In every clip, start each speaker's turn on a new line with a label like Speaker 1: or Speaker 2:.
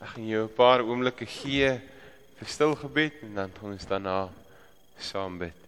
Speaker 1: Ek gaan jou 'n paar oomblikke gee vir stil gebed en dan gaan ons daarna saam bid.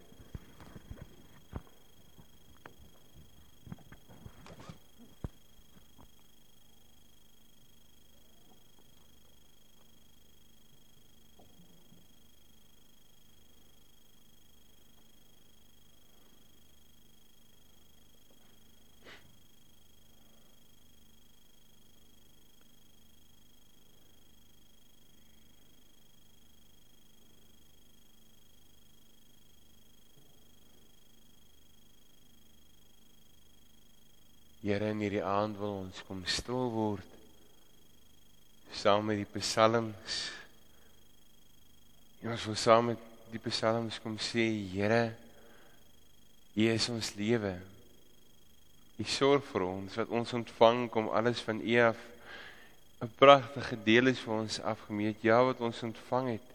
Speaker 1: Here in hierdie aand wil ons kom stil word saam met die psalms. Ja, ons wil saam met die psalms kom sê, Here, U is ons lewe. U sorg vir ons wat ons ontvang kom alles van U af. 'n Pragtige deel is vir ons afgemeet. Ja, wat ons ontvang het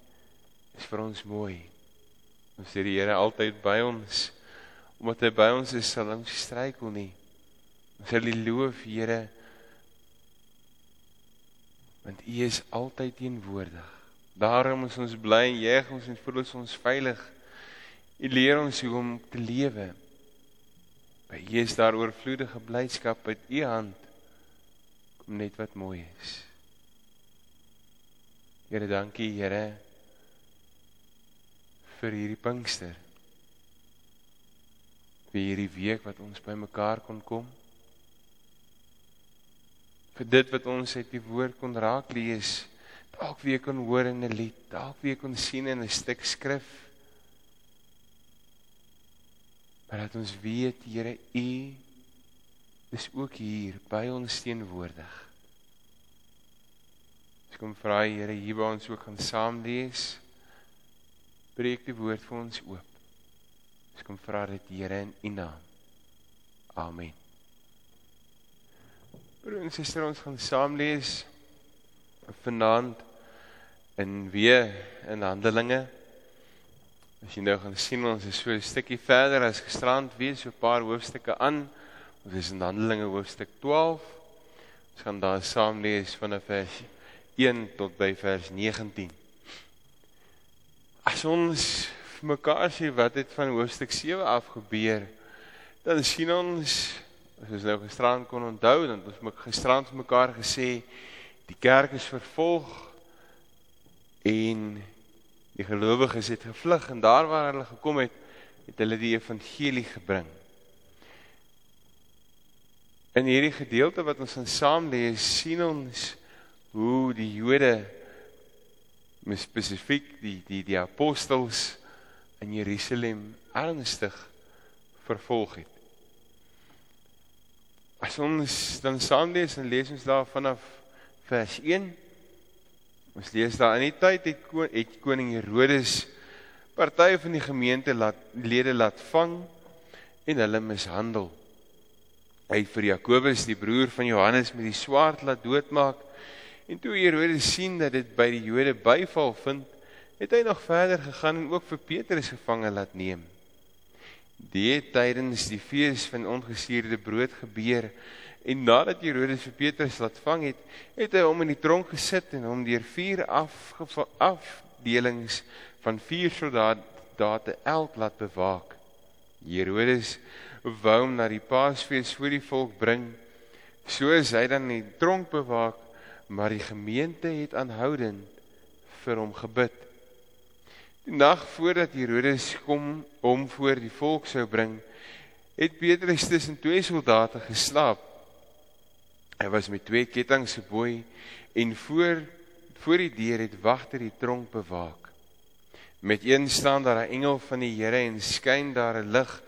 Speaker 1: is vir ons mooi. Ons sê die Here altyd by ons omdat hy by ons is, sal ons struikel nie. Ons sal U loof, Here. Want U is altyd teenwoordig. Daarom is ons bly en juig ons en voel ons veilig. U leer ons hoe om te lewe. By U is daar oorvloedige blydskap uit U hand. Kom net wat mooi is. Here, dankie, Here vir hierdie Pinkster. Vir hierdie week wat ons bymekaar kon kom vir dit wat ons uit die woord kon raak lees, dalk weer kon hoor in 'n lied, dalk weer kon sien in 'n stuk skrif. Maar dat ons weet, Here, U is ook hier by ons teenwoordig. Ek kom vra Here, hier waar ons ook gaan saam lees, breek die woord vir ons oop. Ek kom vra dit Here in U naam. Amen. Broer en suster, ons gaan saam lees vanaand in weer in Handelinge. As jy nou gaan sien ons is so 'n stukkie verder as gisterand weer so 'n paar hoofstukke aan. Ons is in Handelinge hoofstuk 12. Ons gaan daar saam lees van vers 1 tot by vers 19. As ons mekaar sê wat het van hoofstuk 7 af gebeur, dan sien ons as ons nou gisterand kon onthou, dan het ons met gisterand vir mekaar gesê die kerk is vervolg en die gelowiges het gevlug en daar waar hulle gekom het, het hulle die evangelie gebring. In hierdie gedeelte wat ons in saam lees, sien ons hoe die Jode spesifiek die die die apostels in Jerusalem ernstig vervolg het. As ons dan saam lees en lees ons daar vanaf vers 1. Ons lees daar in die tyd het, het koning Herodes partye van die gemeente laat lede laat vang en hulle mishandel. Hy het vir Jakobus die broer van Johannes met die swaard laat doodmaak. En toe Herodes sien dat dit by die Jode byval vind, het hy nog verder gegaan en ook vir Petrus gevange laat neem. Die tydens die fees van ongesuurde brood gebeur en nadat Herodes vir Petrus laat vang het, het hy hom in die tronk gesit en hom deur vier afdelings van vier soldate elk laat bewaak. Herodes wou hom na die Paasfees voor die volk bring, soos hy dan die tronk bewaak, maar die gemeente het aanhoudend vir hom gebid. Die nag voordat Herodes kom om voor die volk sou bring, het Petrus tussen twee soldate geslaap. Hy was met twee kettinge geboei en voor voor die deur het wagter die tronk bewaak. Met een staan daar 'n engel van die Here en skyn daar 'n lig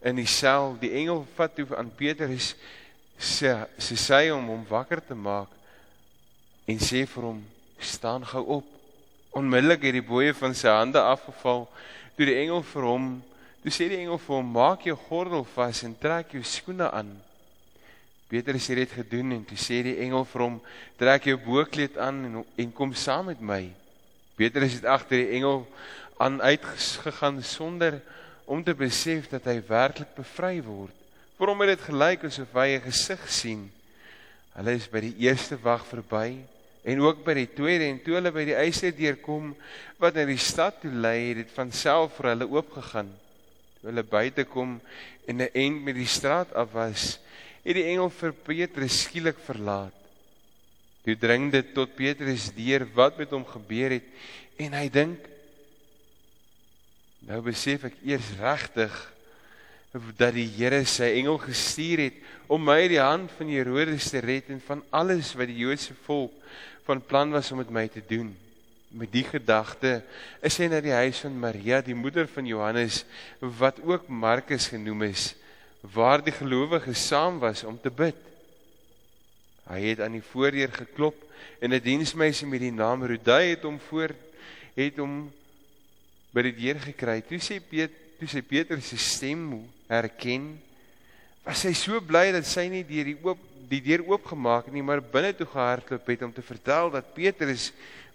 Speaker 1: in die sel. Die engel vat toe aan Petrus sê sy sê om hom wakker te maak en sê vir hom: "Staan gou op." Onmiddellik het die boeye van sy hande afgeval. Toe die engel vir hom, toe sê die engel vir hom: "Maak jou gordel vas en trek jou skoene aan." Petrus het dit gedoen en toe sê die engel vir hom: "Trek jou bokkleed aan en en kom saam met my." Petrus het agter die engel aan uitgegaan sonder om te besef dat hy werklik bevry word. Vir hom het dit gelyk asof hy 'n gesig sien. Hulle is by die eerste wag verby En ook by die tweede en toe hulle by die eisdeur kom wat na die stad toe lei, het dit van self vir hulle oopgegaan. Toe hulle buite kom en 'n end met die straat af was, het die engel vir Petrus skielik verlaat. Toe dring dit tot Petrus deur wat met hom gebeur het en hy dink nou besef ek eers regtig dat die Here sy engel gestuur het om my uit die hand van Herodes te red en van alles wat die Joodse volk van plan was om met my te doen. Met die gedagte is hy na die huis van Maria, die moeder van Johannes, wat ook Markus genoem is, waar die gelowiges saam was om te bid. Hy het aan die voordeur geklop en 'n diensmeisie met die naam Rodai het hom voor het hom by die deur gekry. Toe sê Piet, toe sê Petrus se stem herken, was hy so bly dat sy nie deur die oop die deur oopgemaak het nie, maar binne toe gehardloop het om te vertel dat Petrus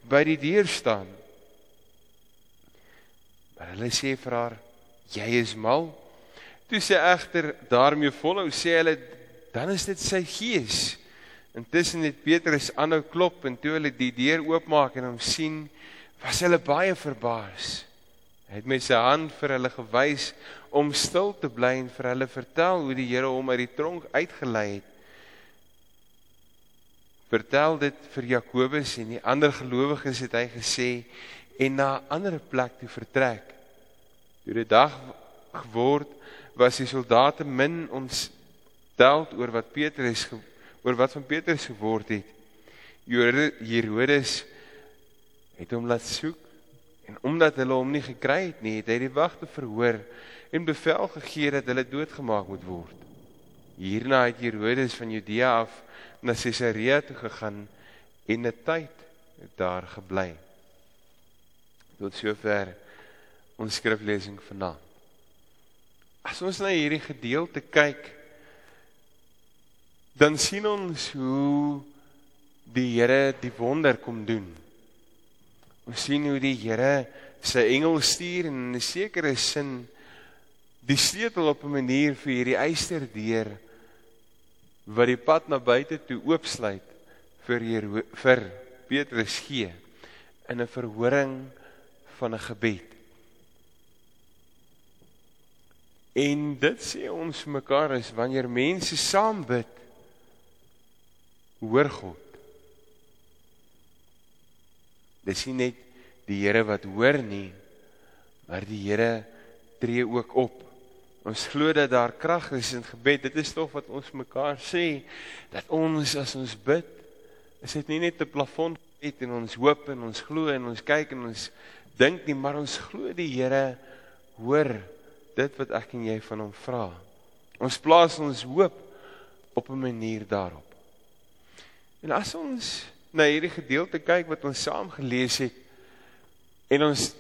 Speaker 1: by die deur staan. Maar hulle sê vir haar, "Jy is mal." Toe sy egter daarmee volhou, sê hulle, "Dan is dit sy gees." Intussen het Petrus aanhou klop en toe hulle die deur oopmaak en hom sien, was hulle baie verbaas. Hy het met sy hand vir hulle gewys om stil te bly en vir hulle vertel hoe die Here hom uit die tronk uitgelei het. Vertel dit vir Jakobus en die ander gelowiges het hy gesê en na 'n ander plek toe vertrek. Toe die dag geword was die soldate min ons tel oor wat Petrus oor wat van Petrus geword het. Herodes het hom laat soek en omdat hulle hom nie gekry het nie, het hy die wagte verhoor en bevel gegee dat hulle doodgemaak moet word. Hierna het Herodes van Judea af na Caesarea toe gegaan en 'n tyd daar gebly. Tot sover ons skriflesing vanaand. As ons na hierdie gedeelte kyk, dan sien ons hoe die Here die wonder kom doen. Ons sien hoe die Here sy engel stuur en in 'n sekere sin die sleutel op 'n manier vir hierdie eisterdeur wat die pad na buite toe oopsluit vir hier, vir Petrus gee in 'n verhoring van 'n gebed. En dit sê ons mekaar is wanneer mense saam bid hoor God. Dis nie net die Here wat hoor nie, maar die Here tree ook op. Ons glo dat daar krag is in gebed. Dit is tog wat ons mekaar sê dat ons as ons bid, is dit nie net 'n plafon het en ons hoop en ons glo en ons kyk en ons dink nie, maar ons glo die Here hoor dit wat ek en jy van hom vra. Ons plaas ons hoop op 'n manier daarop. En as ons na hierdie gedeelte kyk wat ons saam gelees het en ons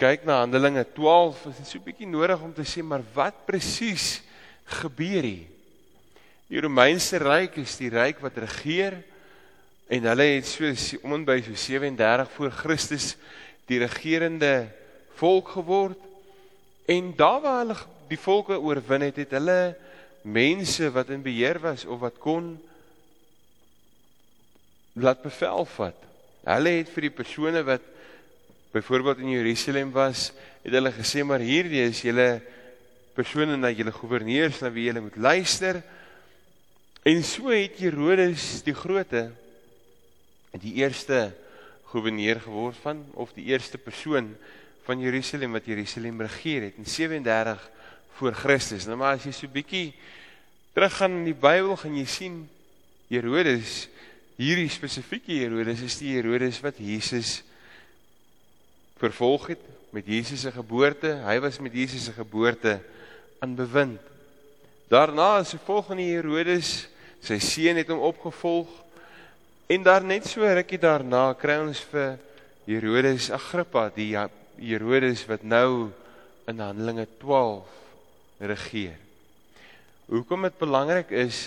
Speaker 1: kyk na Handelinge 12, is dit so 'n bietjie nodig om te sê maar wat presies gebeur hier? Die Romeinse ryk is die ryk wat regeer en hulle het so om by so 37 voor Christus die regerende volk geword en daar waar hulle die volke oorwin het, het hulle mense wat in beheer was of wat kon laat bevel vat. Hulle het vir die persone wat byvoorbeeld in Jerusalem was, het hulle gesê maar hierdie is julle persone na julle goewerneurs na wie julle moet luister. En so het Herodes die Grote die eerste goewerneur geword van of die eerste persoon van Jerusalem wat Jerusalem regeer het in 37 voor Christus. Nou maar as jy so bietjie teruggaan in die Bybel gaan jy sien Herodes hierdie spesifieke Herodes is die Herodes wat Jesus vervolg het met Jesus se geboorte. Hy was met Jesus se geboorte aan bewind. Daarna is die volgende Herodes, sy seun het hom opgevolg. En daar net so rukkie daarna kry ons vir Herodes Agrippa, die Herodes wat nou in Handelinge 12 regeer. Hoekom dit belangrik is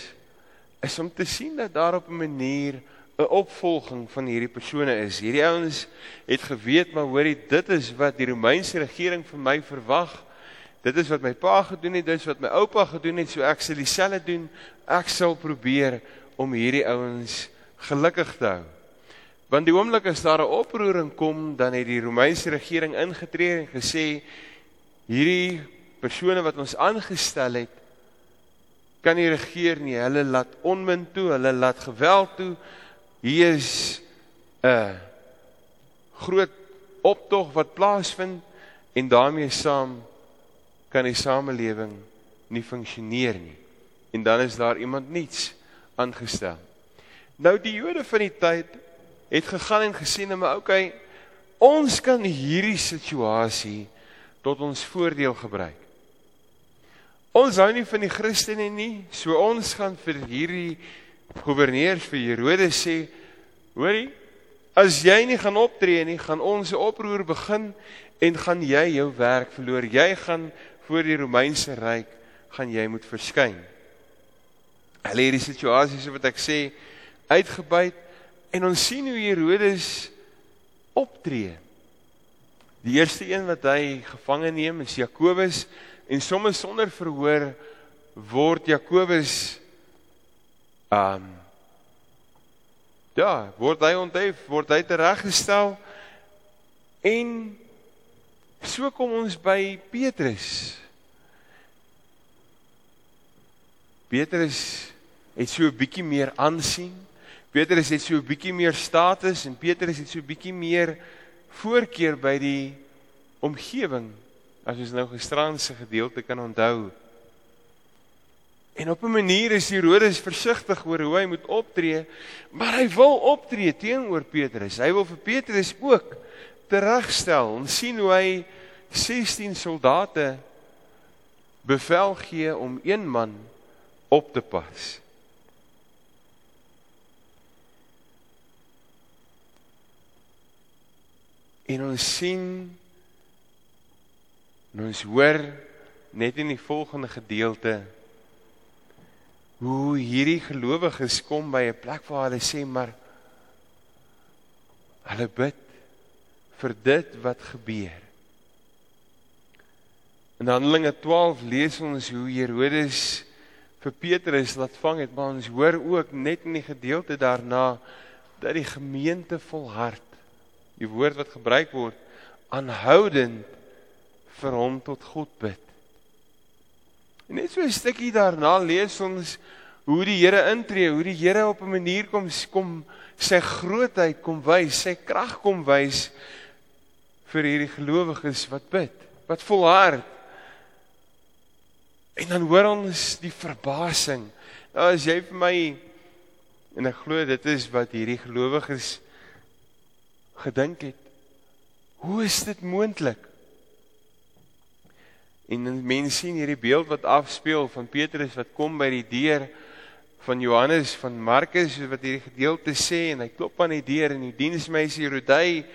Speaker 1: is om te sien dat daar op 'n manier 'n opvolging van hierdie persone is. Hierdie ouens het geweet maar hoorie dit is wat die Romeinse regering vir my verwag. Dit is wat my pa gedoen het, dit is wat my oupa gedoen het, so ek sal dieselfde doen. Ek sal probeer om hierdie ouens gelukkig te hou. Want die oomblik as daar 'n oproering kom, dan het die Romeinse regering ingetree en gesê hierdie persone wat ons aangestel het kan nie regeer nie. Hulle laat onmin toe, hulle laat geweld toe. Hier is 'n groot optog wat plaasvind en daarmee saam kan die samelewing nie funksioneer nie. En dan is daar iemand niets aangestel. Nou die Jode van die tyd het gegaan en gesê net maar okay, ons kan hierdie situasie tot ons voordeel gebruik. Ons hou nie van die Christene nie, so ons gaan vir hierdie goewerneurs vir Herodes sê, hoorie, as jy nie gaan optree nie, gaan ons 'n oproer begin en gaan jy jou werk verloor. Jy gaan voor die Romeinse ryk gaan jy moet verskyn. Hulle het die situasie so wat ek sê uitgebuit en ons sien hoe Herodes optree. Die eerste een wat hy gevange neem is Jakobus en sommer sonder verhoor word Jakobus um ja, word hy onthef, word hy tereggestel en so kom ons by Petrus. Petrus het so 'n bietjie meer aansien. Petrus het so 'n bietjie meer status en Petrus het so 'n bietjie meer voorkeur by die omgewing as ons nou gisterand se gedeelte kan onthou. En op 'n manier is Herodes versigtig oor hoe hy moet optree, maar hy wil optree teenoor Petrus. Hy wil vir Petrus ook teregstel. Ons sien hoe hy 16 soldate bevel gee om een man op te pas. En ons sien En ons hoor net in die volgende gedeelte hoe hierdie gelowiges kom by 'n plek waar hulle sê maar hulle bid vir dit wat gebeur. In Handelinge 12 lees ons hoe Herodes vir Petrus laat vang het, maar ons hoor ook net in die gedeelte daarna dat die gemeente volhard. Die woord wat gebruik word aanhoudend vir hom tot God bid. En net so 'n stukkie daarna lees ons hoe die Here intree, hoe die Here op 'n manier kom kom sy grootheid kom wys, sy krag kom wys vir hierdie gelowiges wat bid, wat volhard. En dan hoor ons die verbasing. Nou as jy vir my en ek glo dit is wat hierdie gelowiges gedink het. Hoe is dit moontlik? En mense sien hierdie beeld wat afspeel van Petrus wat kom by die deur van Johannes van Markus wat hierdie gedeelte sê en hy klop aan die deur en die diensmeisie Rodai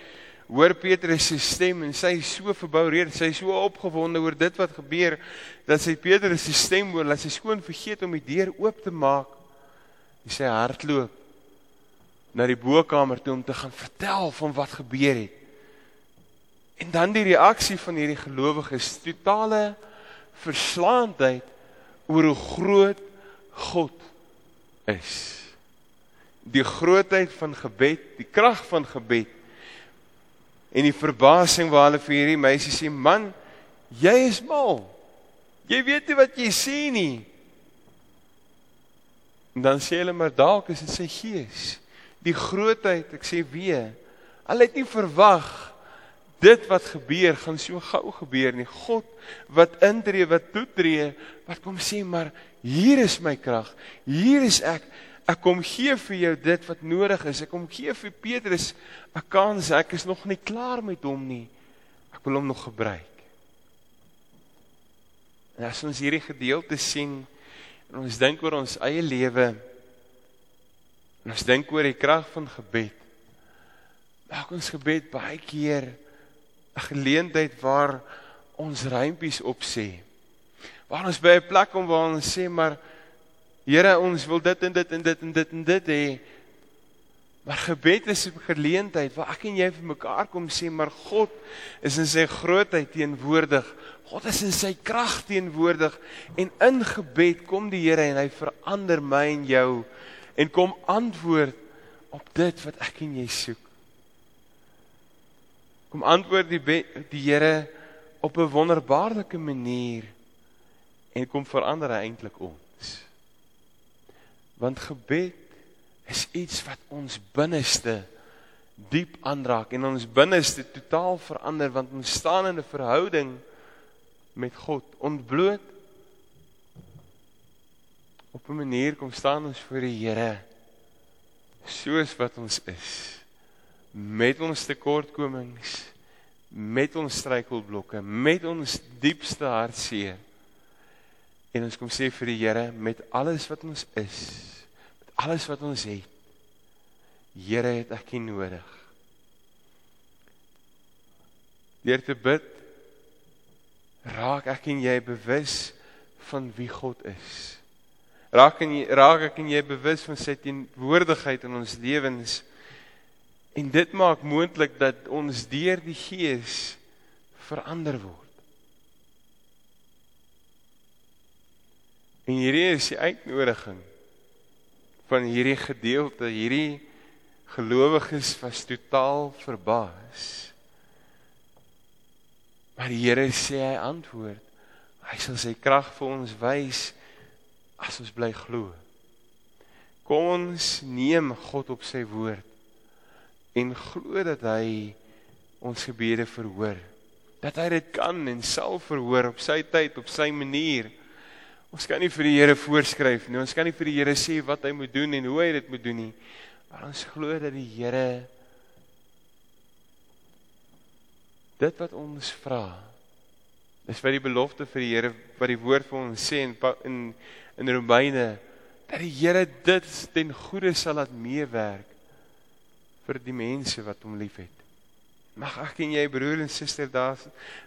Speaker 1: hoor Petrus se stem en sy is so verboureerd, sy is so opgewonde oor dit wat gebeur dat sy Petrus se stem hoor, laat sy skoon vergeet om die deur oop te maak. En sy hardloop na die bokkamer toe om te gaan vertel van wat gebeur het. En dan die reaksie van hierdie gelowiges, totale verslaandheid oor hoe groot God is. Die grootheid van gebed, die krag van gebed. En die verbasing waar hulle vir hierdie meisie sê, "Man, jy is mal. Jy weet nie wat jy sê nie." En dan sê hulle maar dalk is dit sy gees. Die grootheid, ek sê weer, hulle het nie verwag dit wat gebeur gaan so gou gebeur nie. God wat intree, wat toetree, wat kom sê maar hier is my krag. Hier is ek. Ek kom gee vir jou dit wat nodig is. Ek kom gee vir Petrus 'n kans. Ek is nog nie klaar met hom nie. Ek wil hom nog gebruik. En as ons hierdie gedeelte sien en ons dink oor ons eie lewe en ons dink oor die krag van gebed. Maak ons gebed baie keer geleentheid waar ons rympies op sê. Waar ons by 'n plek kom waar ons sê maar Here, ons wil dit en dit en dit en dit en dit hê. Maar gebed is 'n geleentheid waar ek en jy vir mekaar kom sê maar God is in sy grootheid teenwoordig. God is in sy krag teenwoordig en in gebed kom die Here en hy verander my en jou en kom antwoord op dit wat ek en jy soek. Kom antwoord die die Here op 'n wonderbaarlike manier en kom verander eintlik ons. Want gebed is iets wat ons binneste diep aanraak en ons binneste totaal verander want ons staan in 'n verhouding met God ontbloot op 'n manier kom staan ons voor die Here soos wat ons is met ons tekortkomings met ons struikelblokke met ons diepste hartseer. En ons kom sê vir die Here met alles wat ons is met alles wat ons het Here het ek nie nodig. Deur te bid raak ek en jy bewus van wie God is. Raak en raak ek en jy bewus van sy teenwoordigheid in ons lewens en dit maak moontlik dat ons deur die Gees verander word. En hierdie is die uitnodiging van hierdie gedeelte, hierdie gelowiges was totaal verbaas. Maar die Here sê hy antwoord. Hy sal sy krag vir ons wys as ons bly glo. Kom ons neem God op sy woord en glo dat hy ons gebede verhoor. Dat hy dit kan en sal verhoor op sy tyd, op sy manier. Ons kan nie vir die Here voorskryf nie. Ons kan nie vir die Here sê wat hy moet doen en hoe hy dit moet doen nie. Maar ons glo dat die Here dit wat ons vra Dis wat die belofte vir die Here wat die woord vir ons sê in in in Romeine dat die Here dit ten goeie sal laat meewerk vir die mense wat hom liefhet. Mag ek en jy broer en suster daar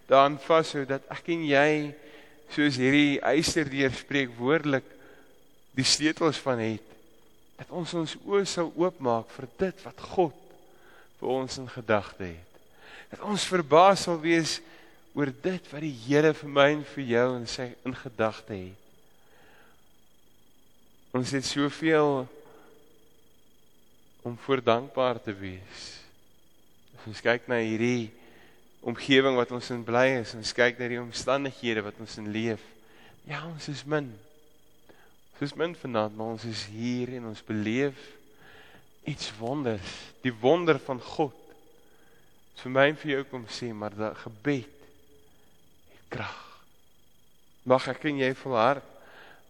Speaker 1: daaraan vashou dat ek en jy soos hierdie eisterdeur spreek woordelik die sleutels van het dat ons ons oë sal oopmaak vir dit wat God vir ons in gedagte het. Dat ons verbaas sal wees oor dit wat die Here vir my en vir jou in sy in gedagte het. Ons het soveel om voor dankbaar te wees. As ons kyk na hierdie omgewing wat ons in bly is, ons kyk na die omstandighede wat ons in leef. Ja, ons is min. Ons is min vanaand, maar ons is hier en ons beleef iets wonders, die wonder van God. Vir my en vir jou kom sê, maar dat gebed krag. Mag ek en jy volhard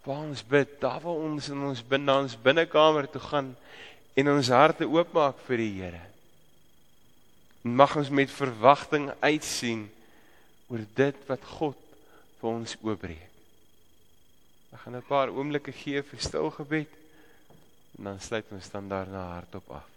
Speaker 1: waar ons bid, daar waar ons in ons binne ons binnekamer toe gaan en ons harte oopmaak vir die Here. Mag ons met verwagting uitsien oor dit wat God vir ons oopbreek. Ek gaan 'n paar oomblikke gee vir stil gebed en dan sluit ons dan daarna hardop af.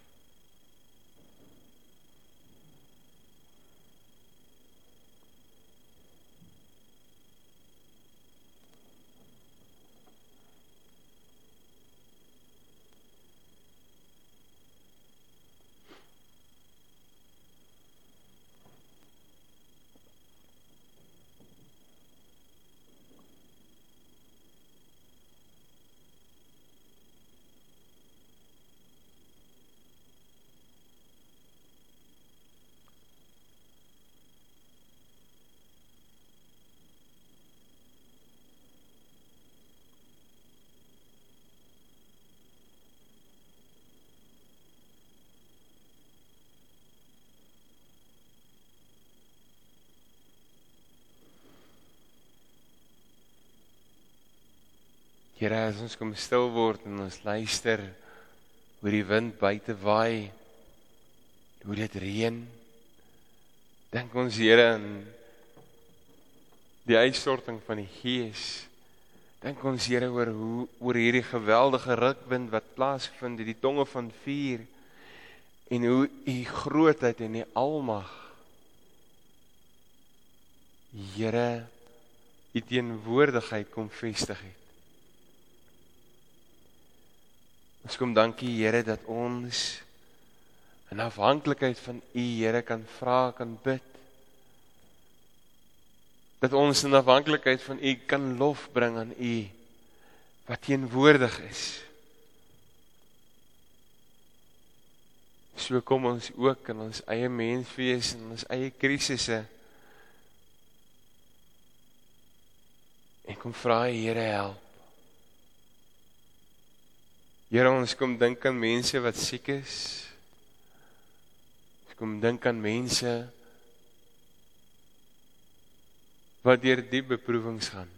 Speaker 1: Here, as ons kom stil word en ons luister hoe die wind buite waai, hoe dit reën, dink ons Here aan die uitstorting van die Gees. Dink ons Here oor hoe oor hierdie geweldige rukwind wat plaasvind, die tonge van vuur en hoe u grootheid en die almag Here u teenwoordigheid kom vestig het. Ons kom dankie Here dat ons in afhanklikheid van U Here kan vra, kan bid. Dat ons in afhanklikheid van U kan lof bring aan U wat teenwoordig is. So kom ons ook in ons eie menswees en ons eie krisisse. En kom vra Here help. Here ons kom dink aan mense wat siek is. Ons kom dink aan mense wat deur diep beproewings gaan.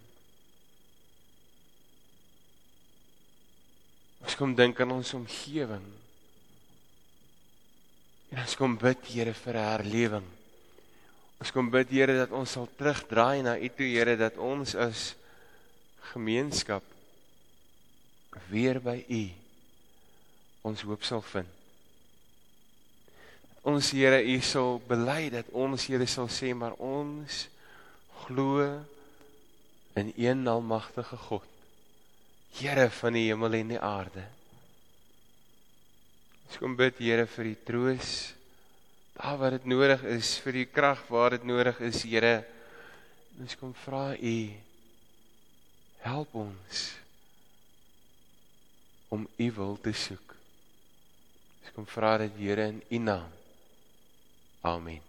Speaker 1: Ons kom dink aan ons omgewing. En ons kom bid Here vir herlewing. Ons kom bid Here dat ons sal terugdraai na U toe Here dat ons as gemeenskap weer by U ons hoop sal vind. Ons Here U sal bely dat ons Here sal sê maar ons glo in een almagtige God. Here van die hemel en die aarde. Ons kom bid Here vir die troos daar waar dit nodig is, vir die krag waar dit nodig is, Here. Ons kom vra U help ons om U wil te soek. Ons kom vra dit Here in U naam. Amen.